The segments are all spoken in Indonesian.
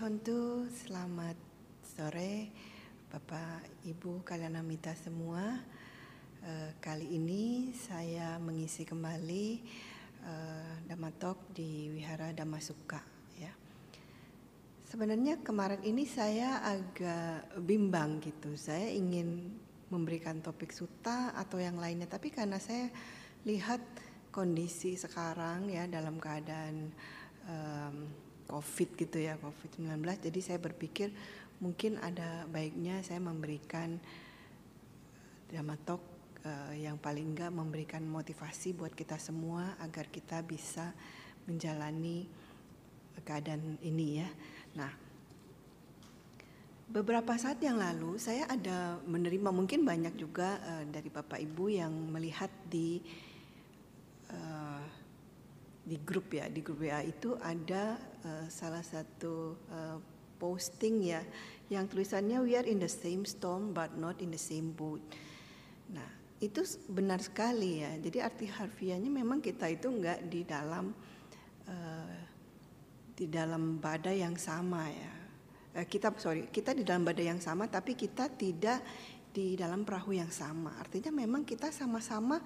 Hontu, selamat sore Bapak Ibu kalian amita semua. Uh, kali ini saya mengisi kembali uh, Damatok di Wihara Damasuka ya. Sebenarnya kemarin ini saya agak bimbang gitu. Saya ingin memberikan topik suta atau yang lainnya, tapi karena saya lihat kondisi sekarang ya dalam keadaan COVID gitu ya, COVID-19. Jadi saya berpikir mungkin ada baiknya saya memberikan dramatok uh, yang paling enggak memberikan motivasi buat kita semua agar kita bisa menjalani keadaan ini ya. Nah, beberapa saat yang lalu saya ada menerima mungkin banyak juga uh, dari Bapak Ibu yang melihat di uh, di grup ya di grup WA itu ada uh, salah satu uh, posting ya yang tulisannya we are in the same storm but not in the same boat. Nah itu benar sekali ya. Jadi arti harfiahnya memang kita itu enggak di dalam uh, di dalam badai yang sama ya. Uh, kita sorry kita di dalam badai yang sama tapi kita tidak di dalam perahu yang sama. Artinya memang kita sama-sama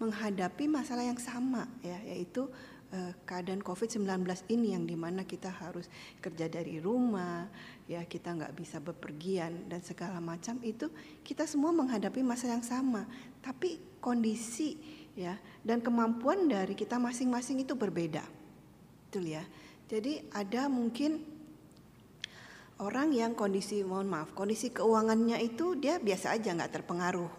menghadapi masalah yang sama ya yaitu uh, keadaan COVID-19 ini yang di mana kita harus kerja dari rumah, ya kita nggak bisa bepergian dan segala macam itu kita semua menghadapi masa yang sama, tapi kondisi ya dan kemampuan dari kita masing-masing itu berbeda, betul ya. Jadi ada mungkin orang yang kondisi mohon maaf kondisi keuangannya itu dia biasa aja nggak terpengaruh,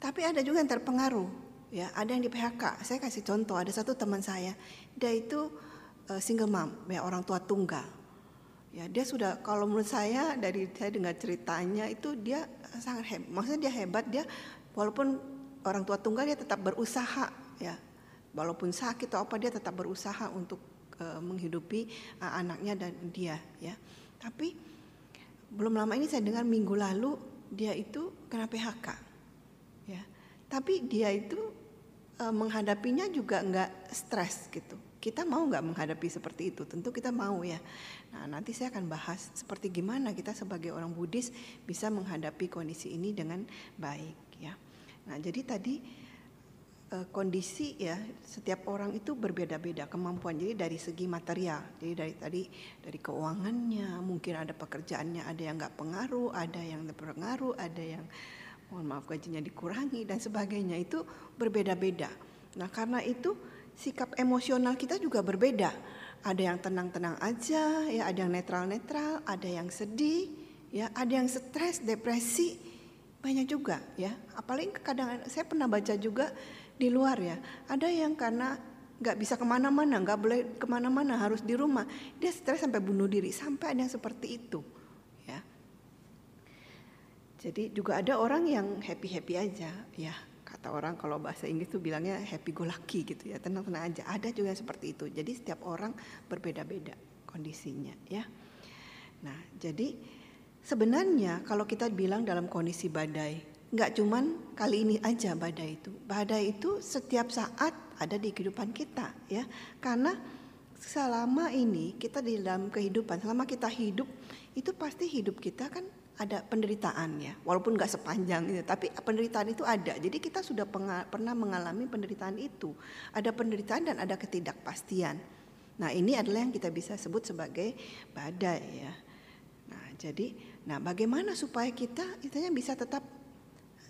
tapi ada juga yang terpengaruh ya ada yang di PHK saya kasih contoh ada satu teman saya. Dia itu uh, single mom ya orang tua tunggal. Ya dia sudah kalau menurut saya dari saya dengar ceritanya itu dia sangat hebat maksudnya dia hebat dia walaupun orang tua tunggal dia tetap berusaha ya. Walaupun sakit atau apa dia tetap berusaha untuk uh, menghidupi uh, anaknya dan dia ya. Tapi belum lama ini saya dengar minggu lalu dia itu kena PHK ya. Tapi dia itu uh, menghadapinya juga nggak stres gitu. Kita mau nggak menghadapi seperti itu? Tentu kita mau ya. Nah nanti saya akan bahas seperti gimana kita sebagai orang Buddhis bisa menghadapi kondisi ini dengan baik ya. Nah jadi tadi uh, kondisi ya setiap orang itu berbeda-beda kemampuan. Jadi dari segi material, jadi dari tadi dari keuangannya, mungkin ada pekerjaannya, ada yang nggak pengaruh, ada yang berpengaruh, ada yang mohon maaf gajinya dikurangi dan sebagainya itu berbeda-beda. Nah karena itu sikap emosional kita juga berbeda. Ada yang tenang-tenang aja, ya ada yang netral-netral, ada yang sedih, ya ada yang stres, depresi, banyak juga ya. Apalagi kadang saya pernah baca juga di luar ya, ada yang karena nggak bisa ke mana-mana, nggak boleh ke mana-mana, harus di rumah, dia stres sampai bunuh diri, sampai ada yang seperti itu. Jadi juga ada orang yang happy-happy aja, ya. Kata orang kalau bahasa Inggris tuh bilangnya happy go lucky gitu ya, tenang-tenang aja. Ada juga yang seperti itu. Jadi setiap orang berbeda-beda kondisinya, ya. Nah, jadi sebenarnya kalau kita bilang dalam kondisi badai, nggak cuman kali ini aja badai itu. Badai itu setiap saat ada di kehidupan kita, ya. Karena selama ini kita di dalam kehidupan, selama kita hidup itu pasti hidup kita kan ada penderitaan ya, walaupun nggak sepanjang itu, tapi penderitaan itu ada. Jadi kita sudah pernah mengalami penderitaan itu. Ada penderitaan dan ada ketidakpastian. Nah ini adalah yang kita bisa sebut sebagai badai ya. Nah jadi, nah bagaimana supaya kita itanya bisa tetap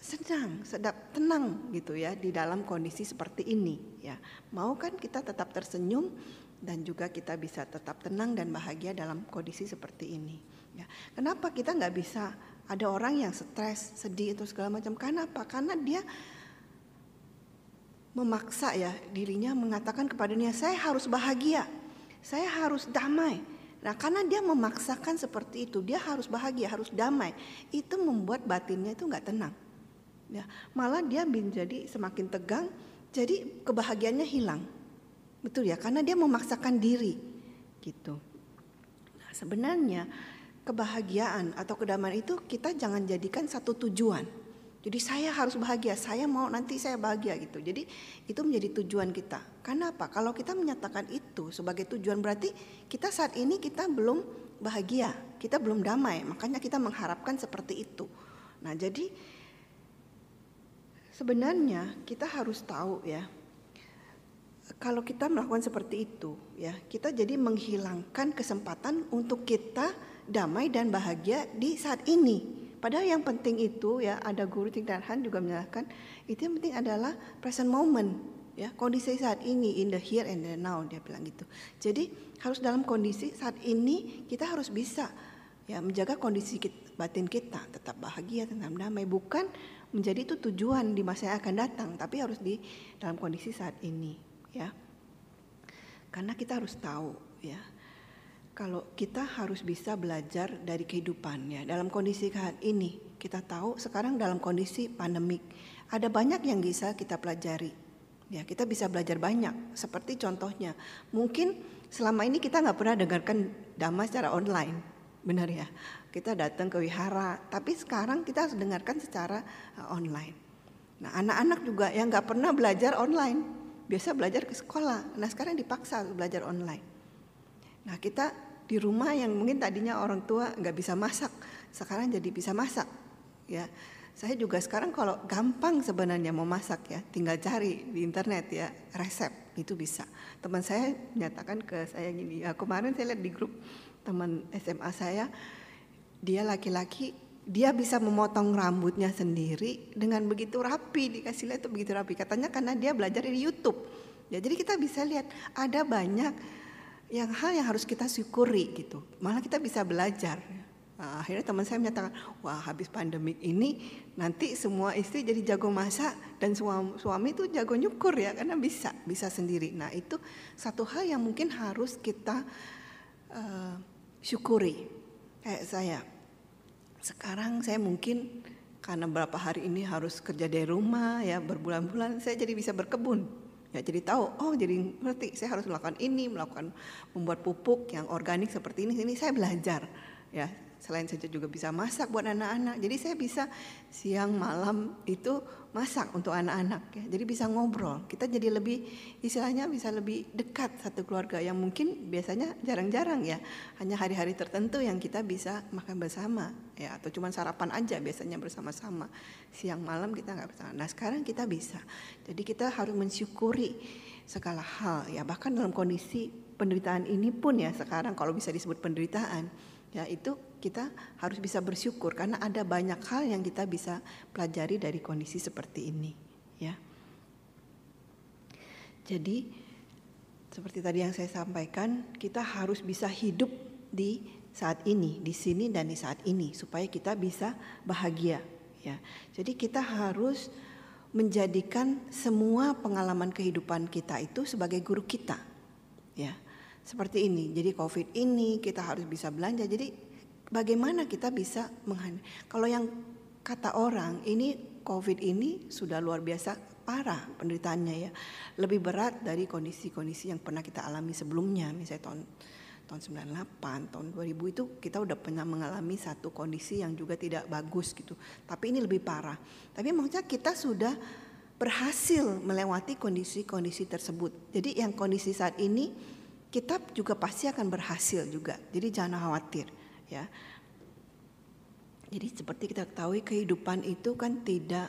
senang, sedap, tenang gitu ya di dalam kondisi seperti ini ya. Mau kan kita tetap tersenyum dan juga kita bisa tetap tenang dan bahagia dalam kondisi seperti ini. Ya. Kenapa kita nggak bisa ada orang yang stres, sedih itu segala macam? Karena apa? Karena dia memaksa ya dirinya mengatakan kepada kepadanya saya harus bahagia, saya harus damai. Nah karena dia memaksakan seperti itu, dia harus bahagia, harus damai. Itu membuat batinnya itu nggak tenang. Ya, malah dia menjadi semakin tegang, jadi kebahagiaannya hilang. Betul ya, karena dia memaksakan diri gitu. Nah, sebenarnya kebahagiaan atau kedamaian itu kita jangan jadikan satu tujuan. Jadi saya harus bahagia, saya mau nanti saya bahagia gitu. Jadi itu menjadi tujuan kita. Karena apa? Kalau kita menyatakan itu sebagai tujuan berarti kita saat ini kita belum bahagia. Kita belum damai, makanya kita mengharapkan seperti itu. Nah, jadi sebenarnya kita harus tahu ya. Kalau kita melakukan seperti itu, ya, kita jadi menghilangkan kesempatan untuk kita damai dan bahagia di saat ini. Padahal yang penting itu ya ada guru Tingdarhan juga menyatakan itu yang penting adalah present moment ya kondisi saat ini in the here and the now dia bilang gitu. Jadi harus dalam kondisi saat ini kita harus bisa ya menjaga kondisi kita, batin kita tetap bahagia tetap damai bukan menjadi itu tujuan di masa yang akan datang tapi harus di dalam kondisi saat ini ya. Karena kita harus tahu ya kalau kita harus bisa belajar dari kehidupan ya dalam kondisi saat ini kita tahu sekarang dalam kondisi pandemik ada banyak yang bisa kita pelajari. Ya kita bisa belajar banyak. Seperti contohnya mungkin selama ini kita nggak pernah dengarkan dhamma secara online. Benar ya? Kita datang ke wihara tapi sekarang kita harus dengarkan secara uh, online. Nah anak-anak juga yang nggak pernah belajar online biasa belajar ke sekolah. Nah sekarang dipaksa belajar online Nah kita di rumah yang mungkin tadinya orang tua nggak bisa masak, sekarang jadi bisa masak. Ya, saya juga sekarang kalau gampang sebenarnya mau masak ya, tinggal cari di internet ya resep itu bisa. Teman saya menyatakan ke saya gini, ya kemarin saya lihat di grup teman SMA saya, dia laki-laki dia bisa memotong rambutnya sendiri dengan begitu rapi dikasih lihat itu begitu rapi katanya karena dia belajar di YouTube ya jadi kita bisa lihat ada banyak yang hal yang harus kita syukuri gitu. Malah kita bisa belajar. Nah, akhirnya teman saya menyatakan, wah habis pandemik ini nanti semua istri jadi jago masak dan suami, suami itu jago nyukur ya karena bisa bisa sendiri. Nah itu satu hal yang mungkin harus kita uh, syukuri. Kayak saya, sekarang saya mungkin karena beberapa hari ini harus kerja dari rumah ya berbulan-bulan saya jadi bisa berkebun ya jadi tahu oh jadi ngerti saya harus melakukan ini melakukan membuat pupuk yang organik seperti ini ini saya belajar ya selain saya juga bisa masak buat anak-anak. Jadi saya bisa siang malam itu masak untuk anak-anak ya. Jadi bisa ngobrol. Kita jadi lebih istilahnya bisa lebih dekat satu keluarga yang mungkin biasanya jarang-jarang ya. Hanya hari-hari tertentu yang kita bisa makan bersama ya. Atau cuma sarapan aja biasanya bersama-sama. Siang malam kita nggak bersama. Nah sekarang kita bisa. Jadi kita harus mensyukuri segala hal ya. Bahkan dalam kondisi penderitaan ini pun ya sekarang kalau bisa disebut penderitaan ya itu kita harus bisa bersyukur karena ada banyak hal yang kita bisa pelajari dari kondisi seperti ini ya jadi seperti tadi yang saya sampaikan kita harus bisa hidup di saat ini di sini dan di saat ini supaya kita bisa bahagia ya jadi kita harus menjadikan semua pengalaman kehidupan kita itu sebagai guru kita ya seperti ini. Jadi COVID ini kita harus bisa belanja. Jadi bagaimana kita bisa menghadapi? Kalau yang kata orang ini COVID ini sudah luar biasa parah penderitaannya ya. Lebih berat dari kondisi-kondisi yang pernah kita alami sebelumnya. Misalnya tahun tahun 98, tahun 2000 itu kita udah pernah mengalami satu kondisi yang juga tidak bagus gitu. Tapi ini lebih parah. Tapi maksudnya kita sudah berhasil melewati kondisi-kondisi tersebut. Jadi yang kondisi saat ini kita juga pasti akan berhasil juga. Jadi jangan khawatir ya. Jadi seperti kita ketahui kehidupan itu kan tidak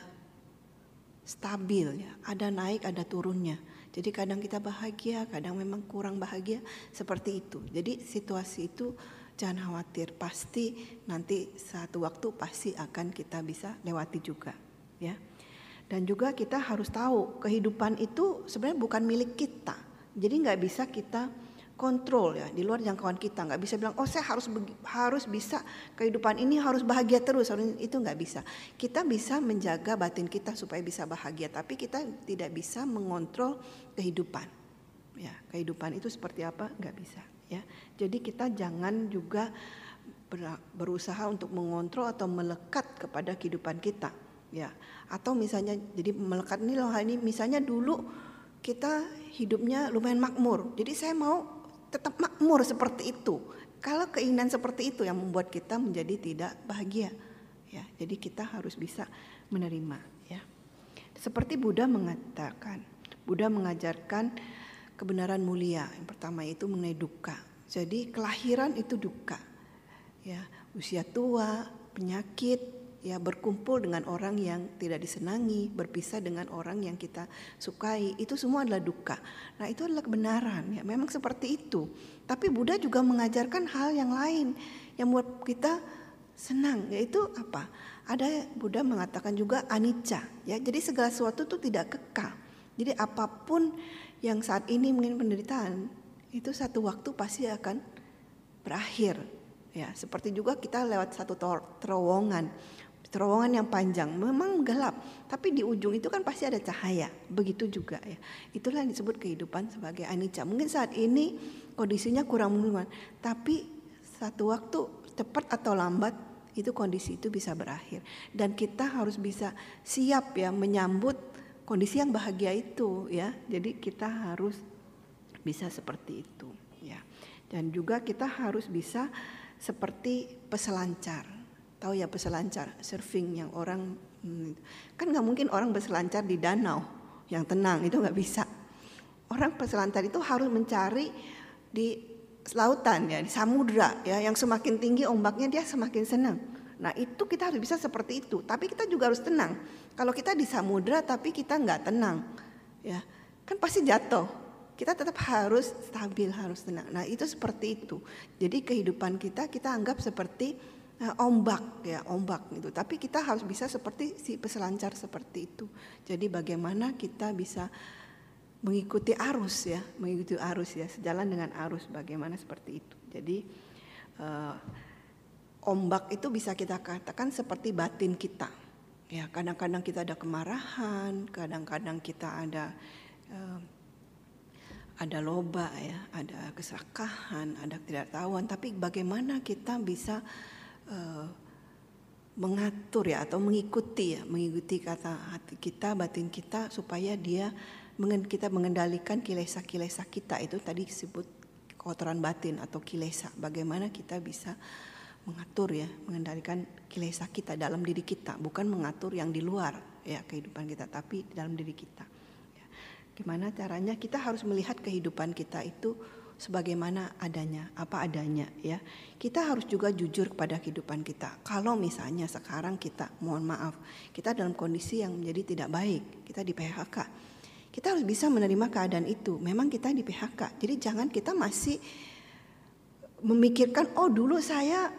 stabil ya. Ada naik, ada turunnya. Jadi kadang kita bahagia, kadang memang kurang bahagia seperti itu. Jadi situasi itu jangan khawatir, pasti nanti satu waktu pasti akan kita bisa lewati juga ya. Dan juga kita harus tahu kehidupan itu sebenarnya bukan milik kita. Jadi nggak bisa kita kontrol ya di luar jangkauan kita. Nggak bisa bilang oh saya harus harus bisa. Kehidupan ini harus bahagia terus. Itu nggak bisa. Kita bisa menjaga batin kita supaya bisa bahagia tapi kita tidak bisa mengontrol kehidupan. Ya kehidupan itu seperti apa? Nggak bisa ya. Jadi kita jangan juga berusaha untuk mengontrol atau melekat kepada kehidupan kita ya. Atau misalnya jadi melekat ini loh ini misalnya dulu kita hidupnya lumayan makmur. Jadi saya mau tetap makmur seperti itu. Kalau keinginan seperti itu yang membuat kita menjadi tidak bahagia, ya. Jadi kita harus bisa menerima, ya. Seperti Buddha mengatakan, Buddha mengajarkan kebenaran mulia. Yang pertama itu mengenai duka. Jadi kelahiran itu duka. ya usia tua, penyakit, ya berkumpul dengan orang yang tidak disenangi, berpisah dengan orang yang kita sukai, itu semua adalah duka. Nah, itu adalah kebenaran ya, memang seperti itu. Tapi Buddha juga mengajarkan hal yang lain yang buat kita senang, yaitu apa? Ada Buddha mengatakan juga anicca, ya. Jadi segala sesuatu itu tidak kekal. Jadi apa pun yang saat ini mungkin penderitaan, itu satu waktu pasti akan berakhir. Ya, seperti juga kita lewat satu terowongan, terowongan yang panjang, memang gelap, tapi di ujung itu kan pasti ada cahaya. Begitu juga ya. Itulah yang disebut kehidupan sebagai anicca. Mungkin saat ini kondisinya kurang menguntungkan, tapi satu waktu cepat atau lambat itu kondisi itu bisa berakhir dan kita harus bisa siap ya menyambut kondisi yang bahagia itu ya. Jadi kita harus bisa seperti itu ya. Dan juga kita harus bisa seperti peselancar. Tahu ya peselancar, surfing yang orang hmm, kan nggak mungkin orang berselancar di danau yang tenang itu nggak bisa. Orang peselancar itu harus mencari di lautan ya, di samudra ya, yang semakin tinggi ombaknya dia semakin senang. Nah itu kita harus bisa seperti itu, tapi kita juga harus tenang. Kalau kita di samudra tapi kita nggak tenang, ya kan pasti jatuh kita tetap harus stabil, harus tenang. Nah, itu seperti itu. Jadi kehidupan kita kita anggap seperti ombak ya, ombak itu. Tapi kita harus bisa seperti si peselancar seperti itu. Jadi bagaimana kita bisa mengikuti arus ya, mengikuti arus ya, sejalan dengan arus bagaimana seperti itu. Jadi uh, ombak itu bisa kita katakan seperti batin kita. Ya, kadang-kadang kita ada kemarahan, kadang-kadang kita ada uh, ada loba ya, ada keserakahan, ada tidak tahuan. Tapi bagaimana kita bisa uh, mengatur ya atau mengikuti ya, mengikuti kata hati kita, batin kita supaya dia kita mengendalikan kilesa-kilesa kita itu tadi disebut kotoran batin atau kilesa. Bagaimana kita bisa mengatur ya, mengendalikan kilesa kita dalam diri kita, bukan mengatur yang di luar ya kehidupan kita, tapi dalam diri kita. Gimana caranya kita harus melihat kehidupan kita itu sebagaimana adanya, apa adanya ya. Kita harus juga jujur kepada kehidupan kita. Kalau misalnya sekarang kita, mohon maaf, kita dalam kondisi yang menjadi tidak baik, kita di PHK. Kita harus bisa menerima keadaan itu. Memang kita di PHK. Jadi jangan kita masih memikirkan oh dulu saya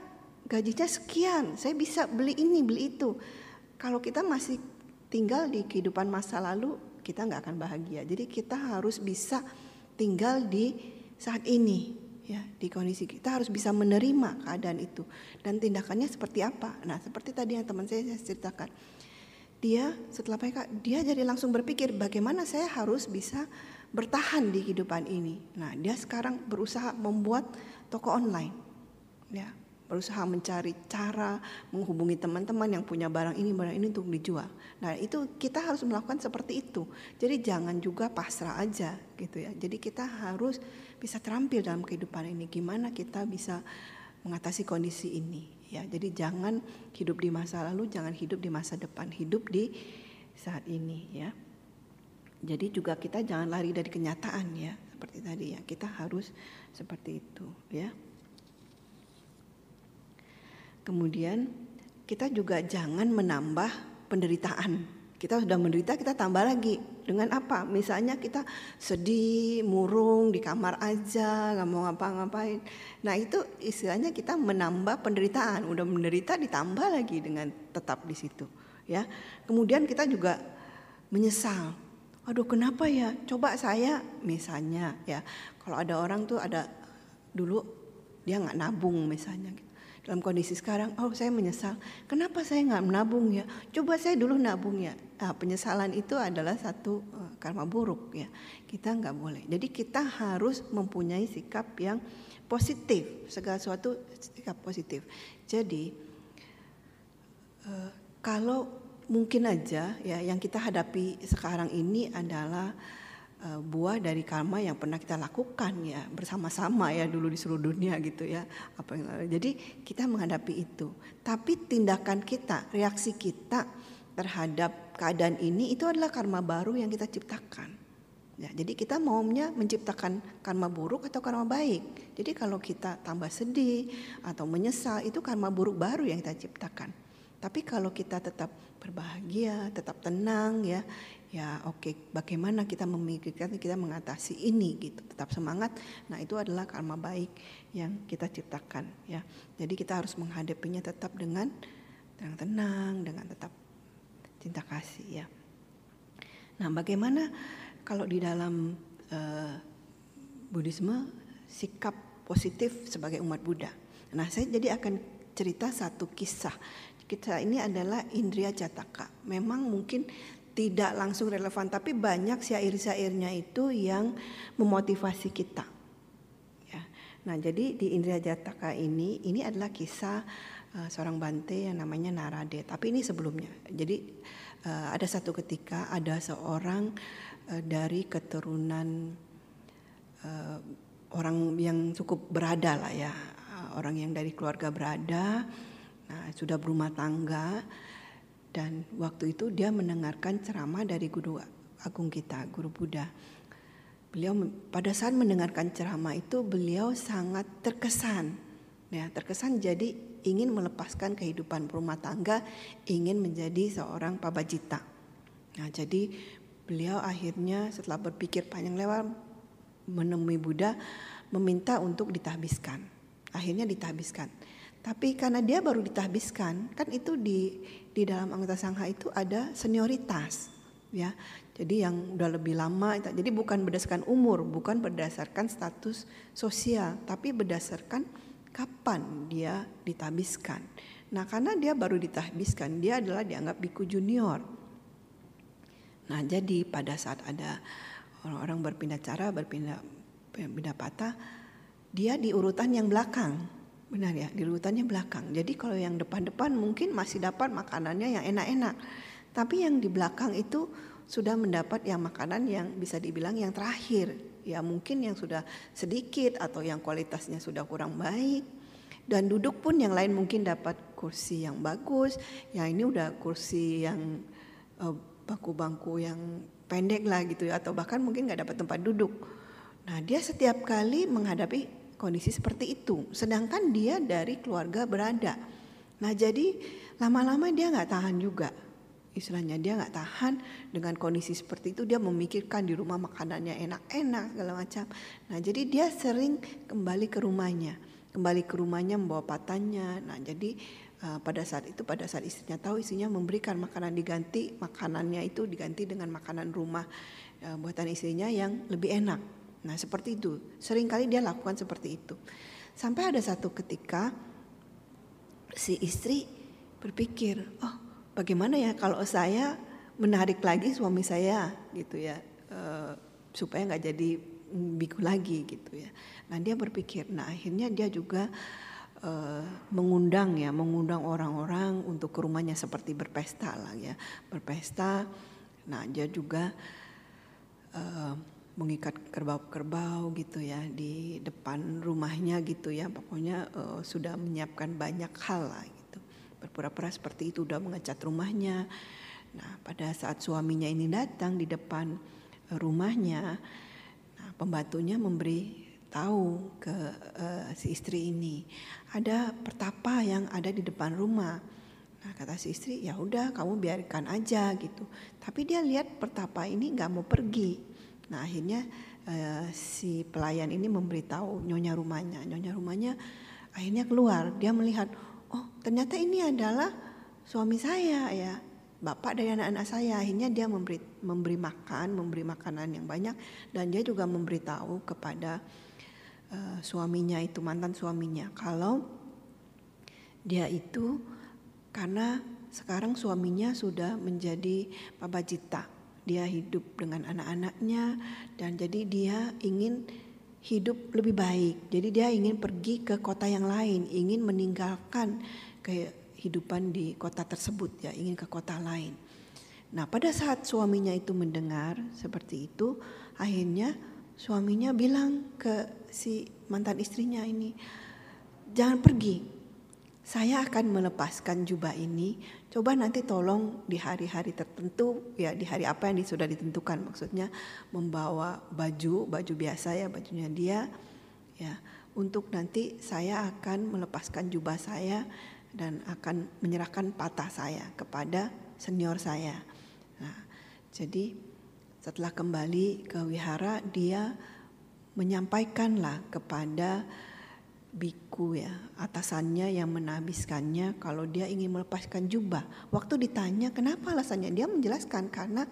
gajinya sekian, saya bisa beli ini, beli itu. Kalau kita masih tinggal di kehidupan masa lalu, kita nggak akan bahagia. Jadi kita harus bisa tinggal di saat ini ya di kondisi kita harus bisa menerima keadaan itu dan tindakannya seperti apa. Nah, seperti tadi yang teman saya, saya ceritakan. Dia setelah PK dia jadi langsung berpikir bagaimana saya harus bisa bertahan di kehidupan ini. Nah, dia sekarang berusaha membuat toko online. Ya, berusaha mencari cara menghubungi teman-teman yang punya barang ini barang ini untuk dijual. Nah itu kita harus melakukan seperti itu. Jadi jangan juga pasrah aja gitu ya. Jadi kita harus bisa terampil dalam kehidupan ini. Gimana kita bisa mengatasi kondisi ini ya. Jadi jangan hidup di masa lalu, jangan hidup di masa depan, hidup di saat ini ya. Jadi juga kita jangan lari dari kenyataan ya, seperti tadi ya. Kita harus seperti itu ya. Kemudian kita juga jangan menambah penderitaan. Kita sudah menderita, kita tambah lagi. Dengan apa? Misalnya kita sedih, murung, di kamar aja, nggak mau ngapa-ngapain. Nah itu istilahnya kita menambah penderitaan. Udah menderita ditambah lagi dengan tetap di situ. Ya. Kemudian kita juga menyesal. Aduh kenapa ya? Coba saya misalnya ya. Kalau ada orang tuh ada dulu dia nggak nabung misalnya dalam kondisi sekarang, oh saya menyesal, kenapa saya nggak menabung ya? Coba saya dulu nabung ya. Nah, penyesalan itu adalah satu uh, karma buruk ya. Kita nggak boleh. Jadi kita harus mempunyai sikap yang positif, segala sesuatu sikap positif. Jadi uh, kalau mungkin aja ya yang kita hadapi sekarang ini adalah buah dari karma yang pernah kita lakukan ya bersama-sama ya dulu di seluruh dunia gitu ya apa yang jadi kita menghadapi itu tapi tindakan kita reaksi kita terhadap keadaan ini itu adalah karma baru yang kita ciptakan Ya, jadi kita maunya menciptakan karma buruk atau karma baik. Jadi kalau kita tambah sedih atau menyesal itu karma buruk baru yang kita ciptakan. Tapi kalau kita tetap berbahagia, tetap tenang ya, ya oke okay, bagaimana kita memikirkan kita mengatasi ini gitu, tetap semangat. Nah, itu adalah karma baik yang kita ciptakan ya. Jadi kita harus menghadapinya tetap dengan tenang-tenang, dengan tetap cinta kasih ya. Nah, bagaimana kalau di dalam uh, Buddhisme sikap positif sebagai umat Buddha. Nah, saya jadi akan cerita satu kisah. Kisah ini adalah Indria Jataka. Memang mungkin tidak langsung relevan, tapi banyak syair-syairnya itu yang memotivasi kita. Ya. Nah, jadi di Indria Jataka ini, ini adalah kisah uh, seorang bante yang namanya Narade. Tapi ini sebelumnya. Jadi uh, ada satu ketika ada seorang uh, dari keturunan uh, orang yang cukup berada lah ya, uh, orang yang dari keluarga berada, nah, sudah berumah tangga dan waktu itu dia mendengarkan ceramah dari guru agung kita, guru Buddha. Beliau pada saat mendengarkan ceramah itu beliau sangat terkesan, ya terkesan jadi ingin melepaskan kehidupan berumah tangga, ingin menjadi seorang pabajita. Nah, jadi beliau akhirnya setelah berpikir panjang lebar menemui Buddha meminta untuk ditahbiskan. Akhirnya ditahbiskan. Tapi karena dia baru ditahbiskan, kan itu di di dalam anggota sangha itu ada senioritas, ya. Jadi yang udah lebih lama, jadi bukan berdasarkan umur, bukan berdasarkan status sosial, tapi berdasarkan kapan dia ditahbiskan. Nah, karena dia baru ditahbiskan, dia adalah dianggap biku junior. Nah, jadi pada saat ada orang-orang berpindah cara, berpindah pindah patah, dia di urutan yang belakang. Benar ya, di urutannya belakang. Jadi kalau yang depan-depan mungkin masih dapat makanannya yang enak-enak. Tapi yang di belakang itu sudah mendapat yang makanan yang bisa dibilang yang terakhir. Ya mungkin yang sudah sedikit atau yang kualitasnya sudah kurang baik. Dan duduk pun yang lain mungkin dapat kursi yang bagus. Ya ini udah kursi yang uh, bangku-bangku yang pendek lah gitu ya atau bahkan mungkin nggak dapat tempat duduk. Nah dia setiap kali menghadapi kondisi seperti itu, sedangkan dia dari keluarga berada. Nah jadi lama-lama dia nggak tahan juga, istilahnya dia nggak tahan dengan kondisi seperti itu dia memikirkan di rumah makanannya enak-enak segala macam. Nah jadi dia sering kembali ke rumahnya, kembali ke rumahnya membawa patannya. Nah jadi uh, pada saat itu pada saat istrinya tahu istrinya memberikan makanan diganti makanannya itu diganti dengan makanan rumah uh, buatan istrinya yang lebih enak nah seperti itu sering kali dia lakukan seperti itu sampai ada satu ketika si istri berpikir oh bagaimana ya kalau saya menarik lagi suami saya gitu ya uh, supaya nggak jadi biku lagi gitu ya nah dia berpikir nah akhirnya dia juga uh, mengundang ya, mengundang orang-orang untuk ke rumahnya seperti berpesta lah ya, berpesta. Nah dia juga uh, mengikat kerbau-kerbau gitu ya di depan rumahnya gitu ya, pokoknya uh, sudah menyiapkan banyak hal lah. Berpura-pura seperti itu udah mengecat rumahnya. Nah pada saat suaminya ini datang di depan rumahnya, nah, pembantunya memberi tahu ke uh, si istri ini ada pertapa yang ada di depan rumah. Nah kata si istri ya udah kamu biarkan aja gitu. Tapi dia lihat pertapa ini nggak mau pergi. Nah akhirnya uh, si pelayan ini memberitahu nyonya rumahnya. Nyonya rumahnya akhirnya keluar. Dia melihat oh ternyata ini adalah suami saya ya. Bapak dari anak-anak saya. Akhirnya dia memberi memberi makan memberi makanan yang banyak. Dan dia juga memberitahu kepada uh, suaminya itu mantan suaminya. Kalau dia itu karena sekarang suaminya sudah menjadi pabajita dia hidup dengan anak-anaknya. Dan jadi dia ingin hidup lebih baik jadi dia ingin pergi ke kota yang lain ingin meninggalkan kehidupan di kota tersebut ya ingin ke kota lain nah pada saat suaminya itu mendengar seperti itu akhirnya suaminya bilang ke si mantan istrinya ini, jangan pergi. saya akan melepaskan jubah ini. Coba nanti tolong di hari-hari tertentu, ya di hari apa yang sudah ditentukan, maksudnya membawa baju, baju biasa ya, bajunya dia, ya untuk nanti saya akan melepaskan jubah saya dan akan menyerahkan patah saya kepada senior saya. Nah, jadi setelah kembali ke wihara, dia menyampaikanlah kepada biku ya atasannya yang menabiskannya kalau dia ingin melepaskan jubah. Waktu ditanya kenapa alasannya dia menjelaskan karena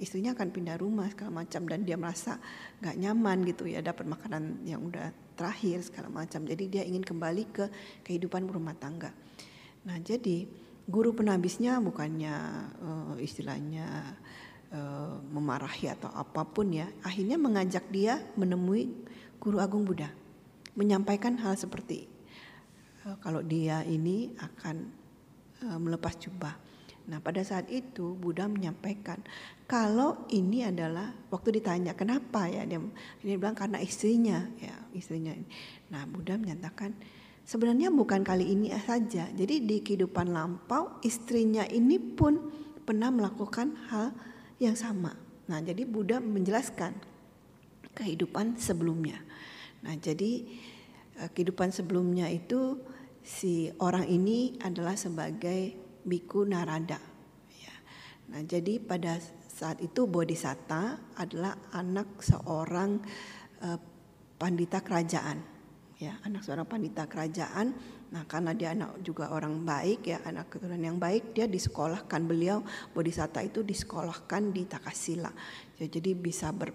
istrinya akan pindah rumah segala macam dan dia merasa nggak nyaman gitu ya dapat makanan yang udah terakhir segala macam. Jadi dia ingin kembali ke kehidupan rumah tangga. Nah jadi guru penabisnya bukannya uh, istilahnya uh, memarahi atau apa pun ya, akhirnya mengajak dia menemui guru agung Buddha menyampaikan hal seperti uh, kalau dia ini akan uh, melepas jubah. Nah, pada saat itu Buddha menyampaikan kalau ini adalah waktu ditanya kenapa ya dia ini bilang karena istrinya ya istrinya. Nah, Buddha menyatakan sebenarnya bukan kali ini saja. Jadi di kehidupan lampau istrinya ini pun pernah melakukan hal yang sama. Nah, jadi Buddha menjelaskan kehidupan sebelumnya. Nah, jadi eh, kehidupan sebelumnya itu si orang ini adalah sebagai biku narada. Ya. Nah, jadi pada saat itu Bodhisatta adalah anak seorang uh, pandita kerajaan. Ya, anak seorang pandita kerajaan. Nah, karena dia anak juga orang baik ya, anak keturunan yang baik, dia disekolahkan beliau Bodhisatta itu disekolahkan di Takasila. Ya, jadi bisa ber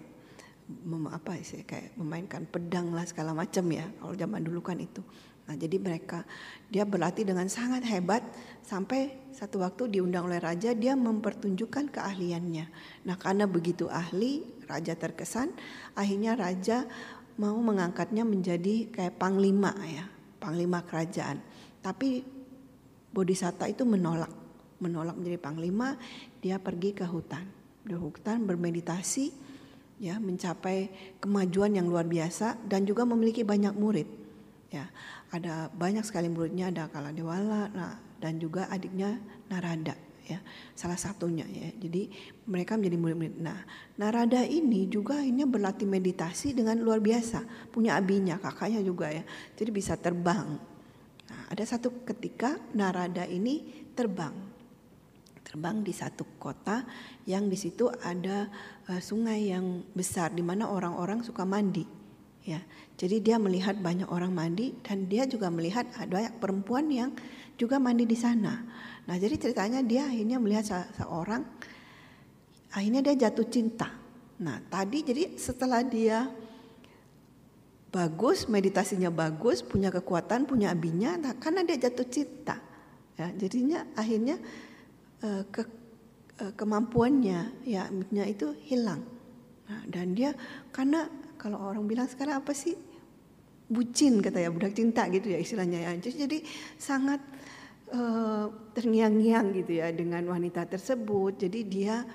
mem, apa sih kayak memainkan pedang lah segala macam ya kalau zaman dulu kan itu. Nah jadi mereka dia berlatih dengan sangat hebat sampai satu waktu diundang oleh raja dia mempertunjukkan keahliannya. Nah karena begitu ahli raja terkesan akhirnya raja mau mengangkatnya menjadi kayak panglima ya panglima kerajaan. Tapi Bodhisatta itu menolak menolak menjadi panglima dia pergi ke hutan. Di hutan bermeditasi ya mencapai kemajuan yang luar biasa dan juga memiliki banyak murid ya. Ada banyak sekali muridnya ada Kaladewala nah, dan juga adiknya Narada ya salah satunya ya. Jadi mereka menjadi murid-murid. Nah Narada ini juga ini berlatih meditasi dengan luar biasa punya abinya kakaknya juga ya. Jadi bisa terbang. Nah ada satu ketika Narada ini terbang terbang di satu kota yang di situ ada uh, sungai yang besar di mana orang-orang suka mandi. Ya, jadi dia melihat banyak orang mandi dan dia juga melihat ada perempuan yang juga mandi di sana. Nah, jadi ceritanya dia akhirnya melihat seorang akhirnya dia jatuh cinta. Nah, tadi jadi setelah dia bagus, meditasinya bagus, punya kekuatan, punya abinya, nah, karena dia jatuh cinta. Ya, jadinya akhirnya uh, ke uh, kemampuannya ya itu hilang. Nah, dan dia karena kalau orang bilang sekarang apa sih bucin kata ya budak cinta gitu ya istilahnya ya. Jadi sangat uh, terngiang-ngiang gitu ya dengan wanita tersebut. Jadi dia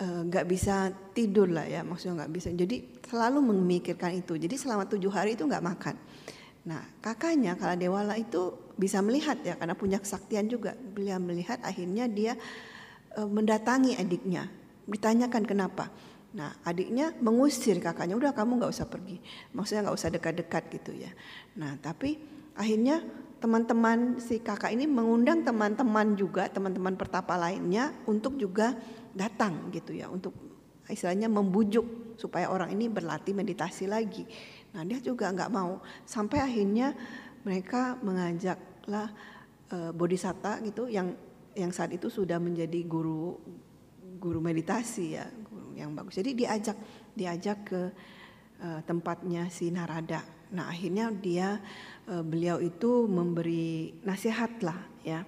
nggak uh, bisa tidur lah ya maksudnya nggak bisa. Jadi selalu memikirkan itu. Jadi selama tujuh hari itu nggak makan. Nah kakaknya kalau Dewala itu bisa melihat ya karena punya kesaktian juga. Beliau melihat akhirnya dia e, mendatangi adiknya, ditanyakan kenapa. Nah adiknya mengusir kakaknya, udah kamu nggak usah pergi, maksudnya nggak usah dekat-dekat gitu ya. Nah tapi akhirnya teman-teman si kakak ini mengundang teman-teman juga, teman-teman pertapa lainnya untuk juga datang gitu ya, untuk istilahnya membujuk supaya orang ini berlatih meditasi lagi. Nah dia juga nggak mau, sampai akhirnya mereka mengajaklah uh, bodhisatta gitu yang yang saat itu sudah menjadi guru guru meditasi ya guru yang bagus. Jadi diajak diajak ke uh, tempatnya si Narada. Nah akhirnya dia uh, beliau itu memberi nasihat lah ya.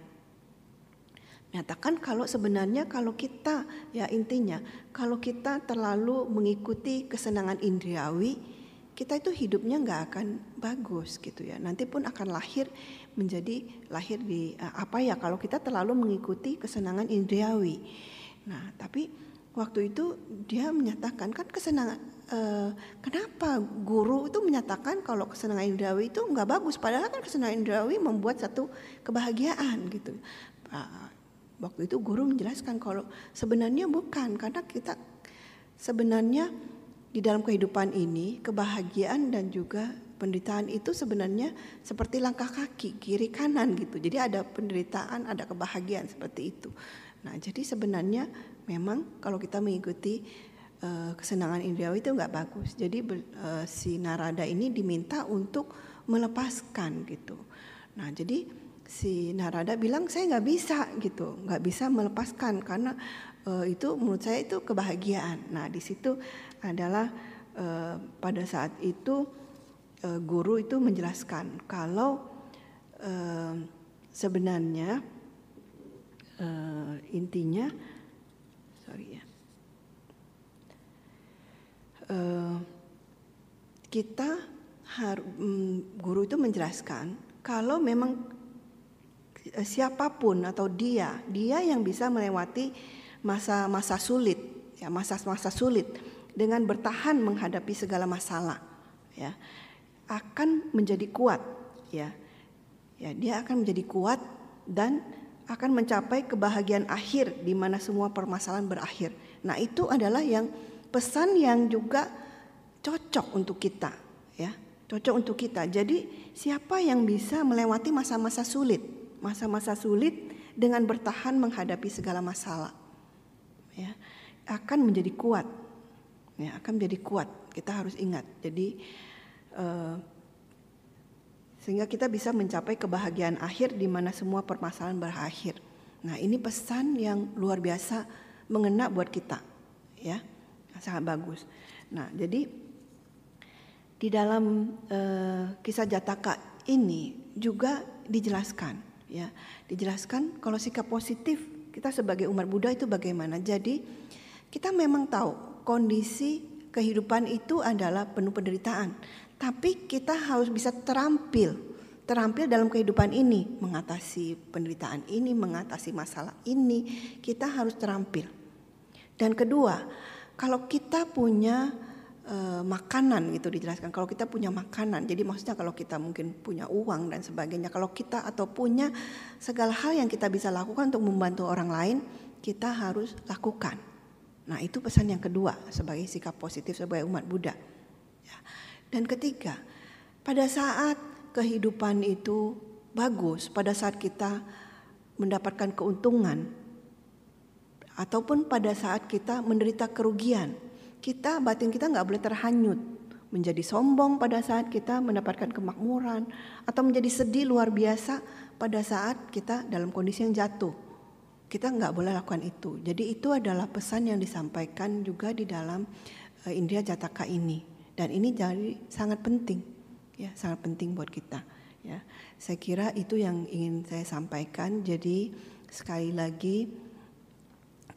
Menyatakan kalau sebenarnya kalau kita ya intinya kalau kita terlalu mengikuti kesenangan indriawi kita itu hidupnya nggak akan bagus gitu ya. Nanti pun akan lahir menjadi lahir di uh, apa ya kalau kita terlalu mengikuti kesenangan indriawi. Nah, tapi waktu itu dia menyatakan kan kesenangan uh, kenapa guru itu menyatakan kalau kesenangan indrawi itu nggak bagus padahal kan kesenangan indrawi membuat satu kebahagiaan gitu uh, waktu itu guru menjelaskan kalau sebenarnya bukan karena kita sebenarnya di dalam kehidupan ini kebahagiaan dan juga penderitaan itu sebenarnya seperti langkah kaki kiri kanan gitu jadi ada penderitaan ada kebahagiaan seperti itu nah jadi sebenarnya memang kalau kita mengikuti uh, kesenangan indrawi itu nggak bagus. Jadi uh, si Narada ini diminta untuk melepaskan gitu. Nah jadi si Narada bilang saya nggak bisa gitu, nggak bisa melepaskan karena uh, itu menurut saya itu kebahagiaan. Nah di situ adalah uh, pada saat itu uh, guru itu menjelaskan kalau uh, sebenarnya uh, intinya sorry ya. Uh, kita harus um, guru itu menjelaskan kalau memang siapa pun atau dia dia yang bisa melewati masa-masa sulit ya masa-masa sulit dengan bertahan menghadapi segala masalah ya akan menjadi kuat ya ya dia akan menjadi kuat dan akan mencapai kebahagiaan akhir di mana semua permasalahan berakhir. Nah, itu adalah yang pesan yang juga cocok untuk kita, ya. Cocok untuk kita. Jadi, siapa yang bisa melewati masa-masa sulit? Masa-masa sulit dengan bertahan menghadapi segala masalah. Ya, akan menjadi kuat. Ya, akan menjadi kuat. Kita harus ingat. Jadi uh, sehingga kita bisa mencapai kebahagiaan akhir di mana semua permasalahan berakhir. Nah, ini pesan yang luar biasa mengena buat kita, ya, sangat bagus. Nah, jadi di dalam uh, kisah Jataka ini juga dijelaskan, ya, dijelaskan kalau sikap positif kita sebagai umat Buddha itu bagaimana. Jadi kita memang tahu kondisi kehidupan itu adalah penuh penderitaan. Tapi kita harus bisa terampil, terampil dalam kehidupan ini, mengatasi penderitaan ini, mengatasi masalah ini, kita harus terampil. Dan kedua, kalau kita punya uh, makanan gitu dijelaskan, kalau kita punya makanan, jadi maksudnya kalau kita mungkin punya uang dan sebagainya, kalau kita atau punya segala hal yang kita bisa lakukan untuk membantu orang lain, kita harus lakukan. Nah itu pesan yang kedua sebagai sikap positif sebagai umat Buddha. Ya. Dan ketiga, pada saat kehidupan itu bagus, pada saat kita mendapatkan keuntungan, ataupun pada saat kita menderita kerugian, kita batin kita nggak boleh terhanyut menjadi sombong pada saat kita mendapatkan kemakmuran atau menjadi sedih luar biasa pada saat kita dalam kondisi yang jatuh. Kita nggak boleh lakukan itu. Jadi itu adalah pesan yang disampaikan juga di dalam uh, Indria Jataka ini. Dan ini jadi sangat penting ya sangat penting buat kita ya. Saya kira itu yang ingin saya sampaikan. Jadi sekali lagi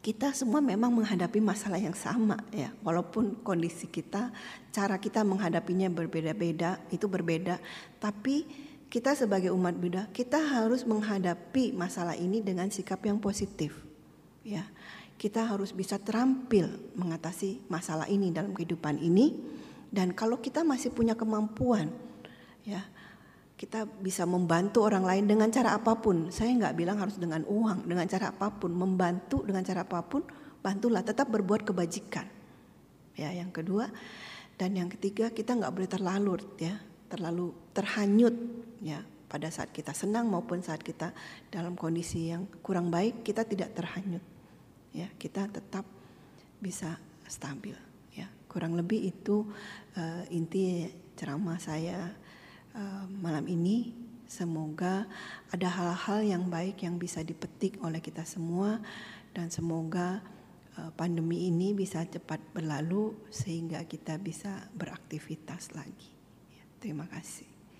kita semua memang menghadapi masalah yang sama ya. Walaupun kondisi kita cara kita menghadapinya berbeda-beda itu berbeda. Tapi kita sebagai umat Buddha kita harus menghadapi masalah ini dengan sikap yang positif ya kita harus bisa terampil mengatasi masalah ini dalam kehidupan ini dan kalau kita masih punya kemampuan, ya kita bisa membantu orang lain dengan cara apa pun. Saya nggak bilang harus dengan uang, dengan cara apa pun, membantu dengan cara apa pun, bantulah. Tetap berbuat kebajikan. Ya, yang kedua dan yang ketiga kita nggak boleh terlalu, ya, terlalu terhanyut, ya. Pada saat kita senang maupun saat kita dalam kondisi yang kurang baik, kita tidak terhanyut. Ya, kita tetap bisa stabil. Kurang lebih itu uh, inti ceramah saya uh, malam ini. Semoga ada hal-hal yang baik yang bisa dipetik oleh kita semua dan semoga uh, pandemi ini bisa cepat berlalu sehingga kita bisa beraktivitas lagi. Ya, terima kasih.